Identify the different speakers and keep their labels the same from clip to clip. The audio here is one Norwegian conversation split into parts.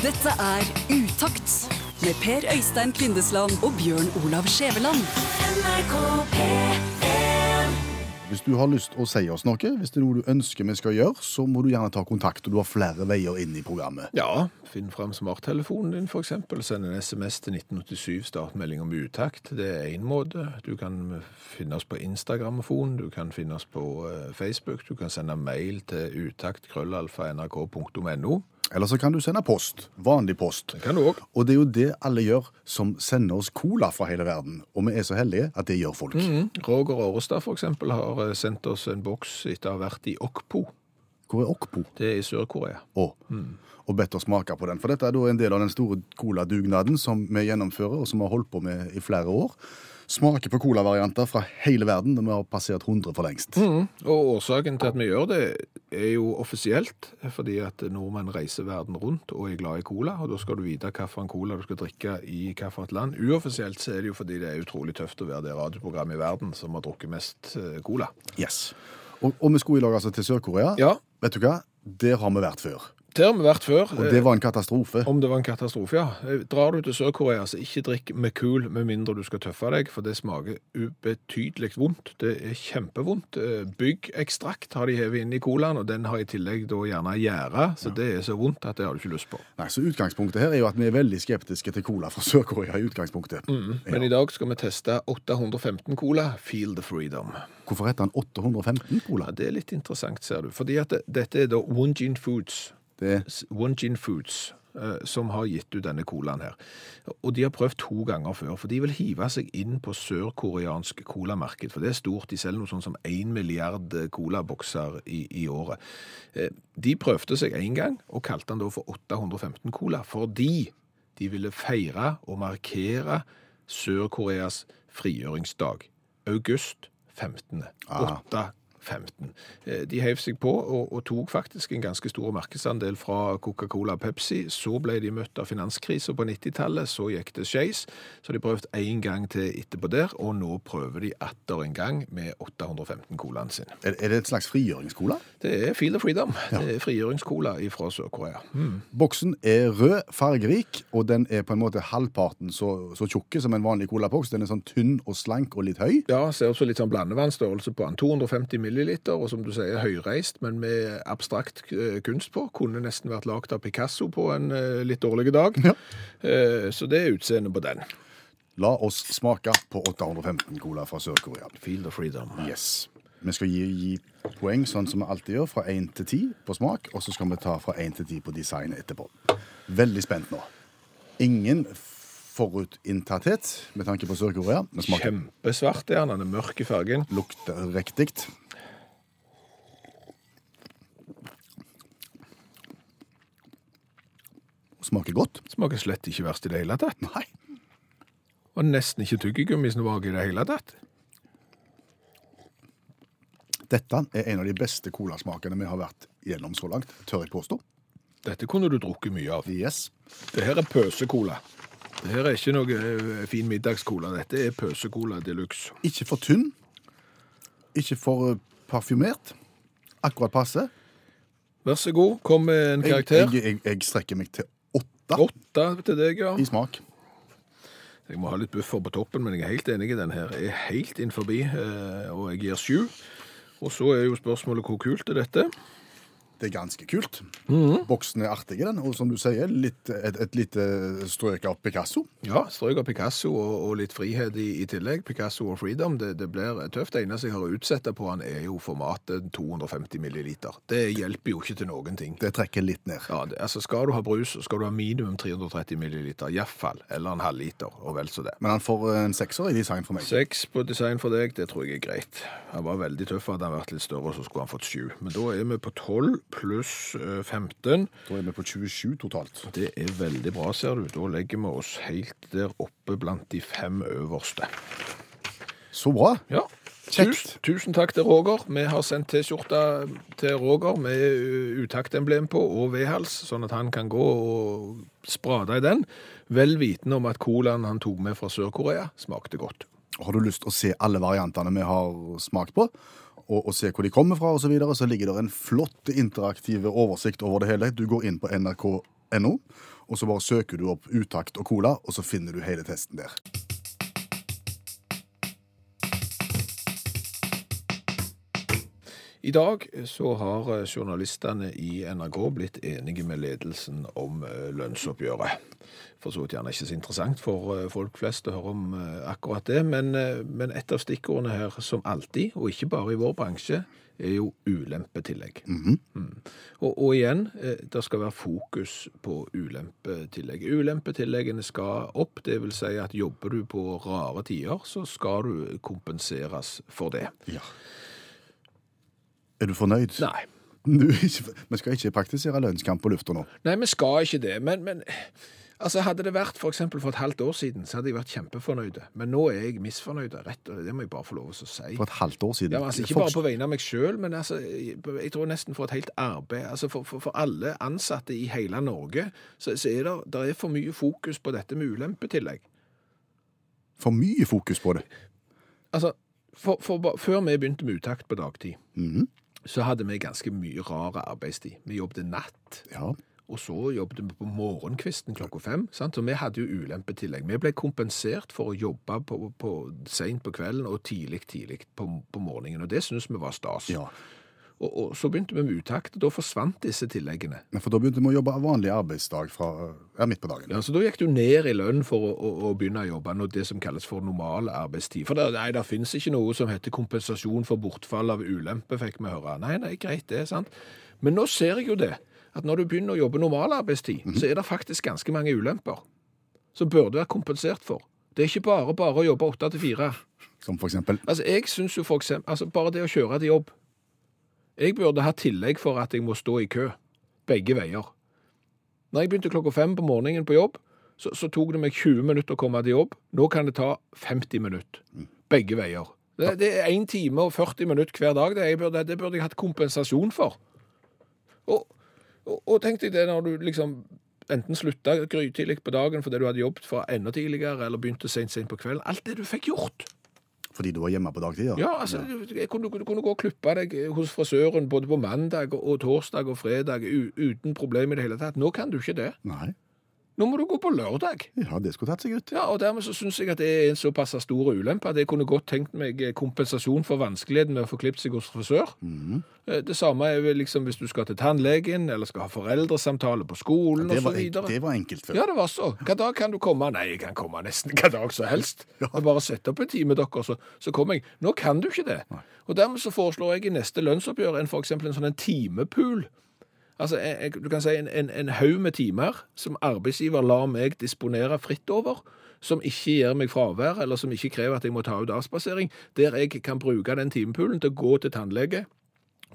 Speaker 1: Dette er Utakt med Per Øystein Kvindesland og Bjørn Olav Skjæveland.
Speaker 2: Hvis du har lyst å si oss noe, hvis det er noe du ønsker vi skal gjøre, så må du gjerne ta kontakt, og du har flere veier inn i programmet.
Speaker 3: Ja, finn fram smarttelefonen din f.eks. Send en SMS til 1987, startmelding om utakt. Det er én måte. Du kan finne oss på Instagramfon, du kan finne oss på eh, Facebook, du kan sende mail til utakt.krøllalfa.nrk.no.
Speaker 2: Eller så kan du sende post. Vanlig post.
Speaker 3: Det kan du også.
Speaker 2: Og det er jo det alle gjør som sender oss cola fra hele verden. Og vi er så heldige at det gjør folk.
Speaker 3: Roger Årestad f.eks. har eh, sendt oss en boks etter å ha vært i Okpo.
Speaker 2: Hvor er Okpo?
Speaker 3: Det er i Sør-Korea.
Speaker 2: Å. Og bedt oss smake på den. For dette er da en del av den store coladugnaden som vi gjennomfører, og som vi har holdt på med i flere år. Smake på colavarianter fra hele verden, og vi har passert 100 for lengst.
Speaker 3: Og årsaken til at vi gjør det, er jo offisielt, fordi at nordmenn reiser verden rundt og er glad i cola, og da skal du vite hvilken cola du skal drikke i hvilket land. Uoffisielt så er det jo fordi det er utrolig tøft å være det radioprogrammet i verden som har drukket mest eh, cola.
Speaker 2: Yes. Og, og vi skulle i lag altså til Sør-Korea.
Speaker 3: Ja,
Speaker 2: Vet du hva? Der har vi vært før.
Speaker 3: Det har vi vært før.
Speaker 2: Og det var en katastrofe.
Speaker 3: Om det var en katastrofe, ja. Eh, Drar du til Sør-Korea, så ikke drikk med kul med mindre du skal tøffe deg, for det smaker ubetydelig vondt. Det er kjempevondt. Eh, Byggekstrakt har de hevet inn i colaen, og den har i tillegg da gjerne gjære, så det er så vondt at det har du ikke lyst på.
Speaker 2: Nei, så Utgangspunktet her er jo at vi er veldig skeptiske til cola fra Sør-Korea. i utgangspunktet.
Speaker 3: Men i dag skal vi teste 815 cola, Feel the Freedom.
Speaker 2: Hvorfor heter den 815 cola?
Speaker 3: Ja, det er litt interessant, ser du. Fordi at det, dette er da Wonjin Foods.
Speaker 2: Det
Speaker 3: Wonjin Foods eh, som har gitt ut denne colaen her. Og de har prøvd to ganger før, for de vil hive seg inn på sørkoreansk colamarked, for det er stort. De selger noe sånn som én milliard eh, colabokser i, i året. Eh, De prøvde seg én gang, og kalte den da for 815 cola, fordi de ville feire og markere Sør-Koreas frigjøringsdag. August 15.
Speaker 2: Ah.
Speaker 3: 8 15. Eh, De heiv seg på og, og tok faktisk en ganske stor markedsandel fra Coca-Cola og Pepsi. Så ble de møtt av finanskrisa på 90-tallet, så gikk det skeis. Så de prøvde én gang til etterpå der, og nå prøver de atter en gang med 815 colaen sin.
Speaker 2: Er, er det et slags frigjøringscola?
Speaker 3: Det er Feel the Freedom. Det er frigjøringscola fra Sør-Korea. Mm.
Speaker 2: Boksen er rød, fargerik, og den er på en måte halvparten så, så tjukke som en vanlig colaboks. Den er sånn tynn og slank og litt høy.
Speaker 3: Ja, ser ut som litt sånn blandevannstørrelse på den. 250 milliliter, og som du sier, høyreist, men med abstrakt eh, kunst på. Kunne nesten vært lagd av Picasso på en eh, litt dårlig dag.
Speaker 2: Ja.
Speaker 3: Eh, så det er utseendet på den.
Speaker 2: La oss smake på 815 cola fra Sør-Korea.
Speaker 3: Feel the freedom.
Speaker 2: Yes. Vi skal gi, gi poeng sånn som vi alltid gjør, fra 1 til 10 på smak, og så skal vi ta fra 1 til 10 på design etterpå. Veldig spent nå. Ingen forutinntatthet med tanke på Sør-Korea.
Speaker 3: Kjempesvart er han, Den mørke fargen.
Speaker 2: lukter riktig. Smaker godt.
Speaker 3: Smaker slett ikke verst i det hele tatt.
Speaker 2: Nei.
Speaker 3: Og nesten ikke tyggegummismak i det hele tatt.
Speaker 2: Dette er en av de beste colasmakene vi har vært gjennom så langt, tør jeg påstå.
Speaker 3: Dette kunne du drukket mye av.
Speaker 2: Yes.
Speaker 3: Det her er pøsecola. Det her er ikke noe eh, fin middagscola. Dette er pøsecola de luxe.
Speaker 2: Ikke for tynn. Ikke for eh, parfymert. Akkurat passe.
Speaker 3: Vær så god, kom med en
Speaker 2: Jeg,
Speaker 3: karakter.
Speaker 2: jeg, jeg, jeg strekker meg til åtte
Speaker 3: Åtte til deg, ja.
Speaker 2: i smak.
Speaker 3: Jeg må ha litt buffer på toppen, men jeg er helt enig i den her. Jeg er helt inn forbi, eh, og jeg gir sju. Og så er jo spørsmålet hvor kult er dette?
Speaker 2: Det er ganske kult.
Speaker 3: Mhm.
Speaker 2: Boksen er artig, den. Og som du sier, litt, et, et lite strøk av Picasso.
Speaker 3: Ja, strøk av Picasso og, og litt frihet i, i tillegg. Picasso og Freedom, det, det blir tøft. Det eneste jeg har å utsette på han er jo formatet 250 milliliter. Det hjelper jo ikke til noen ting.
Speaker 2: Det trekker litt ned.
Speaker 3: Ja, det, altså Skal du ha brus, skal du ha minimum 330 milliliter, iallfall. Eller en halvliter, og vel så det.
Speaker 2: Men han får en sekser i design for meg.
Speaker 3: Seks på design for deg, det tror jeg er greit. Han var veldig tøff, hadde han vært litt større, så skulle han fått sju. Men da er vi på 12 pluss eh, 15.
Speaker 2: Da er vi på 27 totalt.
Speaker 3: Det er veldig bra, ser du. Da legger vi oss helt der oppe blant de fem øverste.
Speaker 2: Så bra.
Speaker 3: Ja. Tusen, tusen takk til Roger. Vi har sendt T-skjorta til Roger med uh, utaktemblem på og vedhals, sånn at han kan gå og sprade i den. Vel vitende om at colaen han tok med fra Sør-Korea, smakte godt.
Speaker 2: Har du lyst til å se alle variantene vi har smakt på, og, og se hvor de kommer fra osv., så, videre, så ligger det en flott interaktiv oversikt over det hele. Du går inn på nrk.no. Og så bare søker du opp utakt og cola, og så finner du hele testen der.
Speaker 3: I dag så har eh, journalistene i NRK blitt enige med ledelsen om eh, lønnsoppgjøret. For så vidt gjerne ikke så interessant for eh, folk flest å høre om eh, akkurat det, men, eh, men et av stikkordene her, som alltid, og ikke bare i vår bransje, er jo ulempetillegg. mm. og, og igjen, eh, det skal være fokus på ulempetillegg. Ulempetilleggene skal opp, det vil si at jobber du på rare tider, så skal du kompenseres for det.
Speaker 2: Ja. Er du fornøyd?
Speaker 3: Nei.
Speaker 2: Nå, ikke- Vi skal ikke praktisere lønnskamp på lufta nå.
Speaker 3: Nei, vi skal ikke det. Men, men altså, hadde det vært for for et halvt år siden, så hadde jeg vært kjempefornøyde. Men nå er jeg misfornøyd. Rett, og det må jeg bare få lov til å si.
Speaker 2: For et halvt år siden.
Speaker 3: Ja, men altså, ikke bare på vegne av meg sjøl, men altså, jeg tror nesten for et helt arbeid. Altså, for, for, for alle ansatte i hele Norge så, så er det, der er for mye fokus på dette med ulempetillegg.
Speaker 2: For mye fokus på det.
Speaker 3: Altså, for, før vi begynte med utakt på dagtid,
Speaker 2: Mhm.
Speaker 3: Så hadde vi ganske mye rar arbeidstid. Vi jobbet natt.
Speaker 2: Ja.
Speaker 3: Og så jobbet vi på morgenkvisten klokka fem. Sant? Så vi hadde jo ulempetillegg. Vi ble kompensert for å jobbe på, på, sent på kvelden og tidlig tidlig på, på morgenen. Og det syns vi var stas.
Speaker 2: ja.
Speaker 3: Og, og så begynte vi med utakt, og da forsvant disse tilleggene.
Speaker 2: Men For da begynte vi å jobbe vanlig arbeidsdag fra ja, midt på dagen.
Speaker 3: Ja, så da gikk du ned i lønn for å, å, å begynne å jobbe nå det som kalles for normal arbeidstid. For det, nei, det finnes ikke noe som heter kompensasjon for bortfall av ulempe, fikk vi høre. Nei, nei, greit det, sant. Men nå ser jeg jo det, at når du begynner å jobbe normal arbeidstid, så er det faktisk ganske mange ulemper som burde være kompensert for. Det er ikke bare bare å jobbe åtte til fire.
Speaker 2: Som for eksempel
Speaker 3: Altså, jeg synes jo for eksempel, altså bare det å kjøre til jobb. Jeg burde ha tillegg for at jeg må stå i kø. Begge veier. Når jeg begynte klokka fem på morgenen på jobb, så, så tok det meg 20 minutter å komme til jobb. Nå kan det ta 50 minutter. Begge veier. Det, det er 1 time og 40 minutter hver dag. Det, burde, det burde jeg hatt kompensasjon for. Og, og, og tenk deg det når du liksom enten slutta grytidlig på dagen fordi du hadde jobbet fra enda tidligere, eller begynte sent, sent på kvelden. Alt det du fikk gjort.
Speaker 2: Fordi du var hjemme på dagtid?
Speaker 3: Ja, altså, du, jeg kunne, kunne gå og klippe deg hos frisøren både på mandag og, torsdag og fredag uten problem i det hele tatt. Nå kan du ikke det.
Speaker 2: Nei.
Speaker 3: Nå må du gå på lørdag.
Speaker 2: Ja, det skulle tatt seg ut.
Speaker 3: Ja, og dermed så syns jeg at det er en såpass stor ulempe at jeg kunne godt tenkt meg kompensasjon for vanskeligheten med å få klippet seg hos frisør. Mm. Det samme er vel liksom hvis du skal til tannlegen, eller skal ha foreldresamtale på skolen
Speaker 2: ja,
Speaker 3: videre.
Speaker 2: det var enkelt før.
Speaker 3: Ja, det var så. Hva dag kan du komme? Nei, jeg kan komme nesten hva dag som helst. Jeg bare sette opp en time, dere, så, så kommer jeg. Nå kan du ikke det. Og dermed så foreslår jeg i neste lønnsoppgjør en, eksempel en sånn en timepool. Altså, jeg, du kan si en, en, en haug med timer som arbeidsgiver lar meg disponere fritt over, som ikke gir meg fravær, eller som ikke krever at jeg må ta ut avspasering, der jeg kan bruke den timepoolen til å gå til tannlege,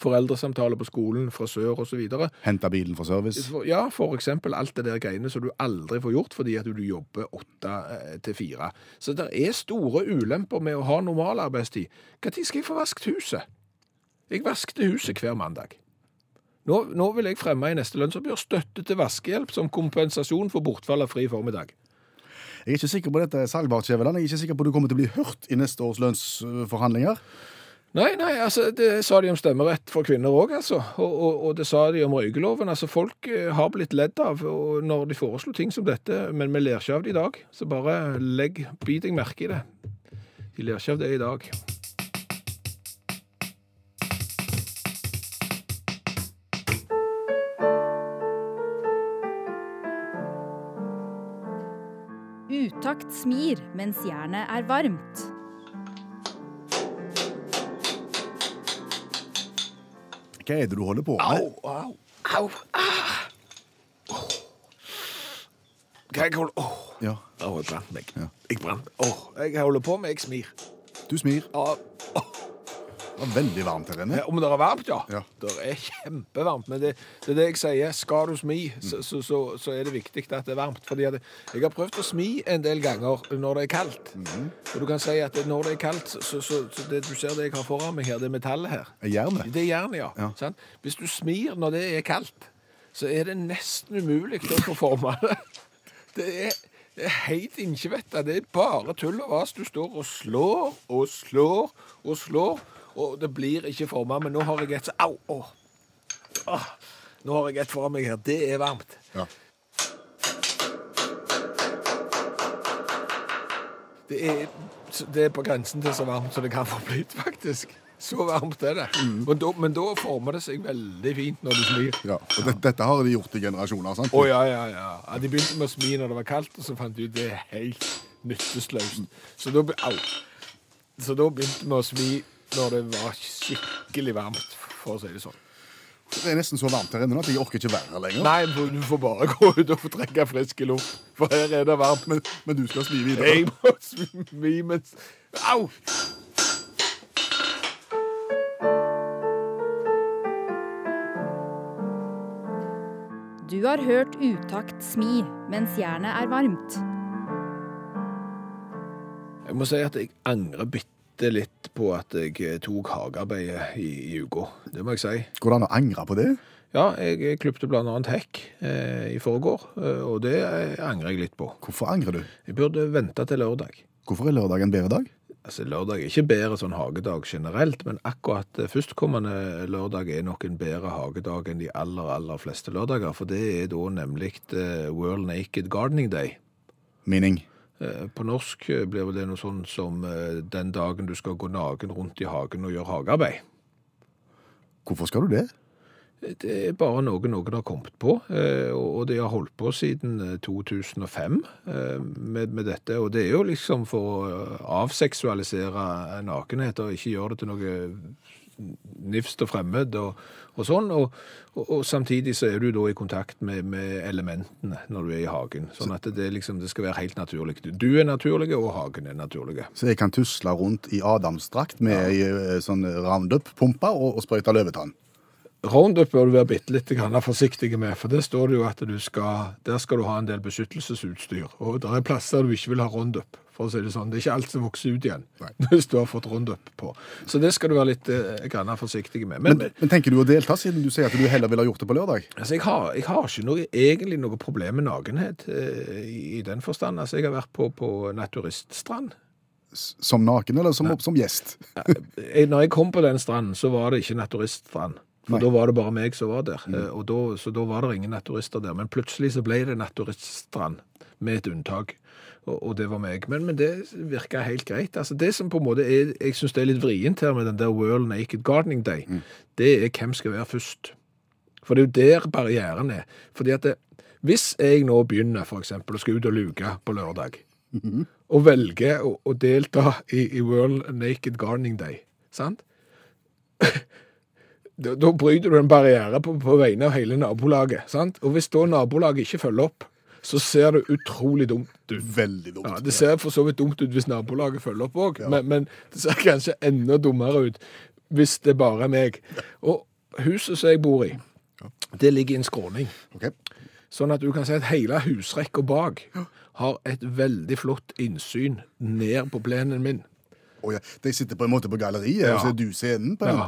Speaker 3: foreldresamtale på skolen, frisør videre,
Speaker 2: Hente bilen for service.
Speaker 3: ja, for eksempel alt det der greiene som du aldri får gjort fordi at du jobber åtte eh, til fire. Så det er store ulemper med å ha normal arbeidstid. Når skal jeg få vasket huset? Jeg vasket huset hver mandag. Nå, nå vil jeg fremme i neste lønnsoppgjør støtte til vaskehjelp som kompensasjon for bortfall av fri formiddag.
Speaker 2: Jeg er ikke sikker på dette, Salgbart Skjæveland. Jeg er ikke sikker på at du kommer til å bli hørt i neste års lønnsforhandlinger.
Speaker 3: Nei, nei, altså, det sa de om stemmerett for kvinner òg, altså. Og, og, og det sa de om røykeloven. Altså, folk eh, har blitt ledd av når de foreslo ting som dette, men vi ler ikke av det i dag. Så bare legg, bit deg merke i det. De ler ikke av det i dag.
Speaker 4: Smir mens jernet er varmt.
Speaker 2: Hva er det du holder på med?
Speaker 3: Au, au, au. Ah. Hva jeg holder oh.
Speaker 2: Ja,
Speaker 3: oh, jeg brant meg.
Speaker 2: Ja.
Speaker 3: Jeg brant. Oh, jeg holder på med, jeg smir.
Speaker 2: Du smir.
Speaker 3: Ja,
Speaker 2: Det var veldig varmt her inne.
Speaker 3: Ja, Om det er varmt, ja.
Speaker 2: Ja.
Speaker 3: Det er kjempevarmt. Men det, det er det jeg sier. Skal du smi, så, så, så, så er det viktig at det er varmt. Fordi jeg har prøvd å smi en del ganger når det er kaldt. Og du kan si at når det er kaldt, så, det du ser det jeg har foran meg her, det er metallet her.
Speaker 2: Jernet.
Speaker 3: Det er jernet, ja.
Speaker 2: Ja.
Speaker 3: Hvis du smir når det er kaldt, så er det nesten umulig å få forma det. Det er, det er helt innkjevetta. Det er bare tull og vas. Du står og slår og slår og slår, og det blir ikke forma, men nå har jeg et Au! Oh. Oh. Nå har jeg et foran meg her. Det er varmt.
Speaker 2: Ja.
Speaker 3: Det er, det er, på grensen til så varmt som det kan få blitt, faktisk. Så varmt er det. Mm. Men, da, men, da, former det seg veldig fint når du smir.
Speaker 2: Ja, og det, Dette har de gjort i generasjoner, sant?
Speaker 3: Å oh, ja, ja, ja, ja. De begynte med å smi når det var kaldt, og så fant de ut det er helt nytteløst. Mm. Så da Så da begynte vi å smi når det var skikkelig varmt, for å si det sånn.
Speaker 2: Det er nesten så varmt her inne nå at jeg orker ikke være her lenger.
Speaker 3: Nei, du får bare gå ut og få trekke frisk luft, for her er det varmt. Men
Speaker 2: Men du skal svi videre.
Speaker 3: jeg må smi mens Au!
Speaker 4: Du har hørt utakt smi mens jernet er varmt.
Speaker 3: Jeg må si at jeg angrer bitte litt på at jeg tok hagearbeidet i, i uka. Det må jeg si.
Speaker 2: Går det an å angre på det?
Speaker 3: Ja, jeg klipte blant annet hekk eh, i forgår, eh, og det eh, angrer jeg litt på.
Speaker 2: Hvorfor angrer du?
Speaker 3: Jeg burde vente til lørdag.
Speaker 2: Hvorfor er lørdag en bedre dag?
Speaker 3: Altså, Lørdag er ikke bedre sånn hagedag generelt, men akkurat eh, førstkommende lørdag er nok en bedre hagedag enn de aller, aller fleste lørdager, for det er da nemlig World Naked Gardening Day.
Speaker 2: Mening?
Speaker 3: Eh, På norsk eh, blir vel det noe sånn som eh, den dagen du skal gå naken rundt i hagen og gjøre hagearbeid.
Speaker 2: Hvorfor skal du det?
Speaker 3: Det er bare noe noen har kommet på, og de har holdt på siden eh, 2005 eh, med, med dette. Og det er jo liksom for å avseksualisere nakenhet og ikke gjøre det til noe nifst og fremmed og, og sånn. Og, og, og samtidig så er du da i kontakt med, med elementene når du er i hagen. Sånn at det, liksom, det skal være helt naturlig. Du er naturlig, og hagen er naturlig.
Speaker 2: Så jeg kan tusle rundt i Adamsdrakt med ei eh, sånn roundup-pumpe og, og sprøyte løvetann.
Speaker 3: Roundup bør du være bitte litt forsiktig med, for der står det jo at du skal, der skal du ha en del beskyttelsesutstyr. Og det er plasser du ikke vil ha Roundup, for å si det sånn. Det er ikke alt som vokser ut igjen
Speaker 2: Nei.
Speaker 3: hvis du har fått Roundup på. Så det skal du være litt eh, forsiktig med. Men,
Speaker 2: Men, men tenker du å delta, siden du sier at du heller ville ha gjort det på lørdag?
Speaker 3: altså, jeg, har, jeg har ikke noe, egentlig noe problem med nakenhet eh, i, i den forstand. Altså, jeg har vært på, på naturiststrand.
Speaker 2: Som naken, eller som, som gjest?
Speaker 3: Når jeg kom på den stranden, så var det ikke naturiststrand. For
Speaker 2: Nei.
Speaker 3: da var det bare meg som var der. Mm. Og da, så da var det ingen naturister der. Men plutselig så ble det naturiststrand, med et unntak. Og, og det var meg. Men, men det virka helt greit. Altså Det som på en måte er, jeg syns det er litt vrient her med den der World Naked Gardening Day, det er hvem skal være først. For det er jo der barrieren er. Fordi at det, hvis jeg nå begynner for eksempel, å skal ut og luke på lørdag, og velger å, å delta i, i World Naked Gardening Day, sant? Da, da bryter du en barriere på, på vegne av hele nabolaget. sant? Og hvis da nabolaget ikke følger opp, så ser det utrolig dumt ut.
Speaker 2: Veldig dumt.
Speaker 3: Ja, Det ser for så vidt dumt ut hvis nabolaget følger opp òg, men, men det ser kanskje enda dummere ut hvis det bare er meg. Og huset som jeg bor i, det ligger i en skråning.
Speaker 2: Okay.
Speaker 3: Sånn at du kan si at hele husrekka bak har et veldig flott innsyn ned på plenen min.
Speaker 2: Å ja, De sitter på en måte på galleriet, og så er du scenen på den?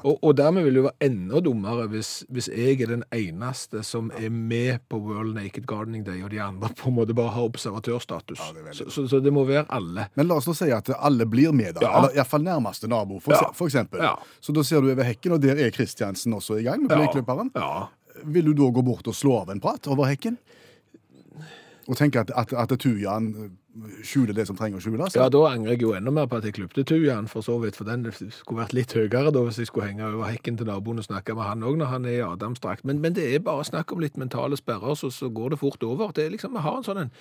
Speaker 3: Og, og dermed vil det jo være enda dummere hvis, hvis jeg er den eneste som er med på World Naked Gardening Day, og de andre på en måte bare har observatørstatus.
Speaker 2: Det
Speaker 3: så, så, så det må være alle.
Speaker 2: Men la oss nå si at alle blir med, da.
Speaker 3: Ja.
Speaker 2: Eller iallfall nærmeste nabo, for, for eksempel. Så da ser du over hekken, og der er Kristiansen også i gang med playklipperen.
Speaker 3: Ja.
Speaker 2: Vil du da gå bort og slå av en prat over hekken? Og tenke at, at, at tujaen skjuler det som trenger å skjules?
Speaker 3: ja, da angrer jeg jo enda mer på at jeg klipte tujaen, for så vidt. For den skulle vært litt høyere da, hvis jeg skulle henge over hekken til naboen og snakke med han òg når han er i Adamsdrakt. Men, men det er bare snakk om litt mentale sperrer, så, så går det fort over. Det er liksom, Vi har en sånn en,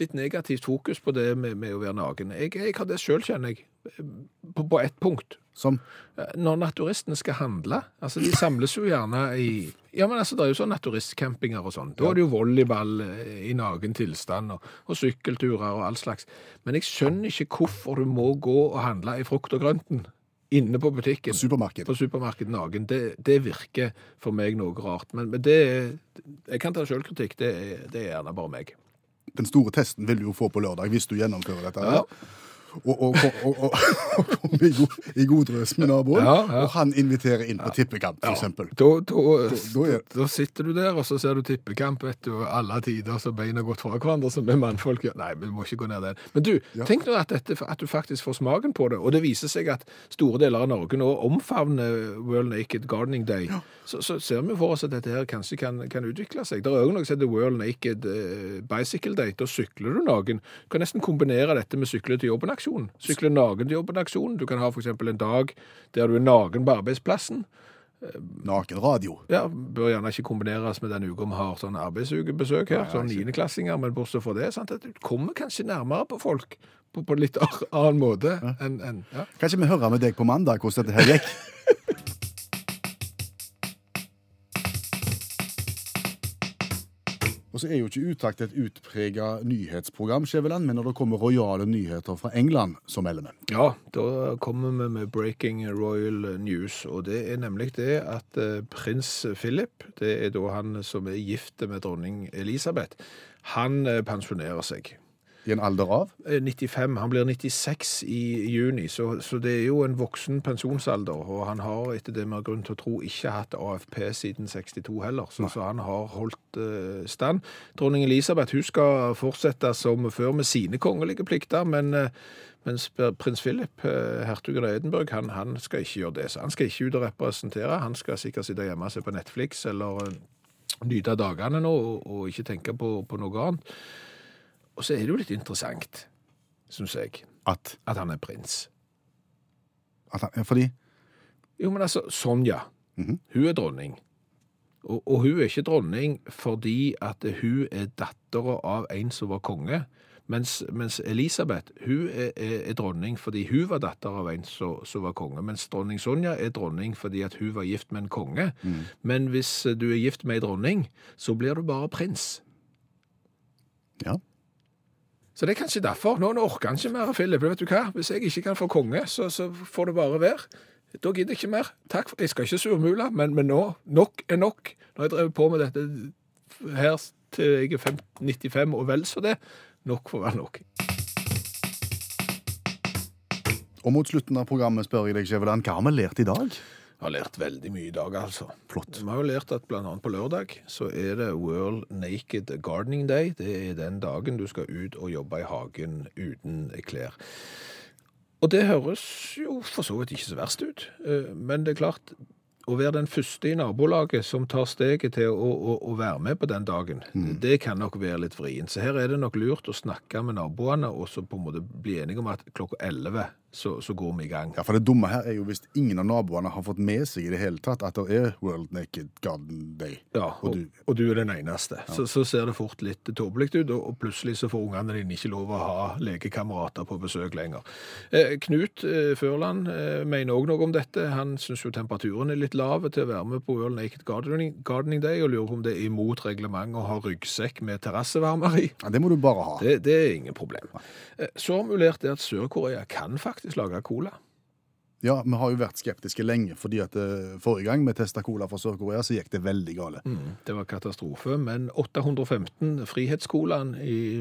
Speaker 3: litt negativt fokus på det med, med å være naken. Jeg, jeg har det sjøl, kjenner jeg, på, på ett punkt.
Speaker 2: Som
Speaker 3: Når naturistene skal handle, altså de samles jo gjerne i Ja, men altså, det er jo sånn naturistcampinger og sånn. Da er det jo volleyball eh, i naken tilstand, og, og sykkelturer og all slags. Men jeg skjønner ikke hvorfor du må gå og handle i frukt og grønten inne på butikken.
Speaker 2: supermarked.
Speaker 3: På supermarked naken. Det, det virker for meg noe rart. Men, men det Jeg kan ta sjølkritikk. Det, det er gjerne bare meg.
Speaker 2: Den store testen vil du jo få på lørdag hvis du gjennomfører dette.
Speaker 3: Ja.
Speaker 2: Og, og, og, og, kommer i, god, i god drøs med naboen,
Speaker 3: Ja, ja.
Speaker 2: og han inviterer inn på tippekamp, f.eks.
Speaker 3: Da, da,
Speaker 2: da er-
Speaker 3: da sitter du der, og så ser du tippekamp, vet du, alle tider så beina gått fra hverandre, som vi mannfolk gjør. Nei, vi må ikke gå ned den. Men du, tenk nå at, dette, at du faktisk får smaken på det, og det viser seg at store deler av Norge nå omfavner World Naked Gardening Day. Så, så ser vi for oss at dette her kanskje kan, kan utvikle seg. Det er òg noe som heter World Naked eh, Bicycle Day. Da sykler du naken. Du kan nesten kombinere dette med sykle til jobben-aksjon. Sykle naken til jobben-aksjon. Du kan ha eksempel en dag der du er naken på arbeidsplassen.
Speaker 2: Nakenradio.
Speaker 3: Ja, bør gjerne ikke kombineres med den uka vi har sånn arbeidsugebesøk her, sånn niendeklassinger, men bortsett fra det, sant, at du kommer kanskje nærmere på folk på, på en litt annen måte enn en, ja.
Speaker 2: Kanskje vi hører med deg på mandag hvordan dette her gikk? så er jo ikke Utakt et utprega nyhetsprogram, Skjæveland, men når det kommer rojale nyheter fra England, så melder vi.
Speaker 3: Ja, da kommer vi med breaking royal news, og det er nemlig det at eh, prins Philip, det er da han som er gift med dronning Elisabeth, han eh, pensjonerer seg.
Speaker 2: I en alder av
Speaker 3: Eh, 95, han blir 96 i juni, så, så det er jo en voksen pensjonsalder, og han har etter det vi har grunn til å tro ikke hatt AFP siden 62 heller, så, så han har holdt uh, stand. Dronning Elisabeth hun skal fortsette som før med sine kongelige plikter, men uh, mens prins Philip, uh, hertugen av Edinburgh, han, han skal ikke gjøre det. Så han skal ikke ut og representere, han skal sikkert sitte hjemme og se på Netflix eller eh, nyte dagene nå og, og ikke tenke på, på noe annet. Og så er det jo litt interessant, syns jeg,
Speaker 2: at,
Speaker 3: at han er prins.
Speaker 2: at han, ja, Fordi
Speaker 3: Jo, men altså, Sonja,
Speaker 2: Mhm.
Speaker 3: hun er dronning. Og, og hun er ikke dronning fordi at hun er dattera av en som var konge. Mens, mens Elisabeth hun er, er, er dronning fordi hun var datter av en som, som var konge. Mens dronning Sonja er dronning fordi at hun var gift med en konge. Men hvis du er gift med en dronning, så blir du bare prins.
Speaker 2: Ja.
Speaker 3: Så det er kanskje derfor. Nå, orker han ikke mer, Philip. Vet du hva? Hvis jeg ikke kan få konge, så, så får det bare være. Da gidder jeg ikke mer. Takk. for- Jeg skal ikke surmule, men, men nå nok er nok. Nå har jeg drevet på med dette her til jeg er 95 og vel så det. Nok får være nok.
Speaker 2: Og mot slutten av programmet spør jeg deg, Skjæveland, hva har vi lært i dag?
Speaker 3: Jeg har lært veldig mye i dag, altså.
Speaker 2: Flott.
Speaker 3: Vi har jo lært at blant annet på lørdag så er det World Naked Gardening Day. Det er den dagen du skal ut og jobbe i hagen uten klær. Og det høres jo for så vidt ikke så verst ut, Eh, men det er klart å være den første i nabolaget som tar steget til å, å, å være med på den dagen, det kan nok være litt vrient. Så her er det nok lurt å snakke med naboene og så på en måte bli enige om at klokka 11 så, så går vi i gang.
Speaker 2: Ja, for Det dumme her er jo hvis ingen av naboene har fått med seg i det hele tatt at det er World Naked Garden Day.
Speaker 3: Ja,
Speaker 2: Og
Speaker 3: og,
Speaker 2: du-
Speaker 3: og du er den eneste. Så, så ser det fort litt tåpelig ut, og, og plutselig så får ungene dine ikke lov å ha lekekamerater på besøk lenger. Eh, Knut eh, Førland eh, mener òg noe om dette. Han syns jo temperaturen er litt lav til å være med på World Naked Gardening, Gardening Day, og lurer på om det er imot reglementet å ha ryggsekk med terrassevarmer i.
Speaker 2: Ja, Det må du bare ha.
Speaker 3: Det, det er ingen problem. Eh, Så har vi lært det at Sør-Korea kan faktisk lage cola.
Speaker 2: Ja, Vi har jo vært skeptiske lenge, fordi at eh, forrige gang vi testa cola fra Sør-Korea, så gikk det veldig gale.
Speaker 3: Mm, Det var katastrofe, men 815 Frihetscolaen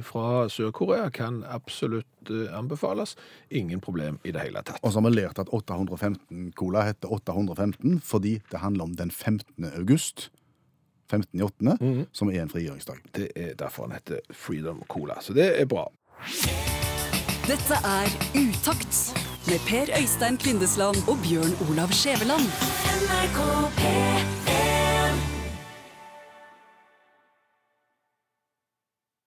Speaker 3: fra Sør-Korea kan absolutt eh, anbefales. Ingen problem i det hele tatt.
Speaker 2: Og så har vi lært at 815 cola heter 815 fordi det handler om den 15. august. 15. i 8.,
Speaker 3: Mhm.
Speaker 2: som er en frigjøringsdag.
Speaker 3: Det er derfor den heter Freedom Cola, så det er bra.
Speaker 1: Dette er Utakt med Per Øystein Kvindesland og Bjørn Olav Skjæveland.
Speaker 5: NRK P3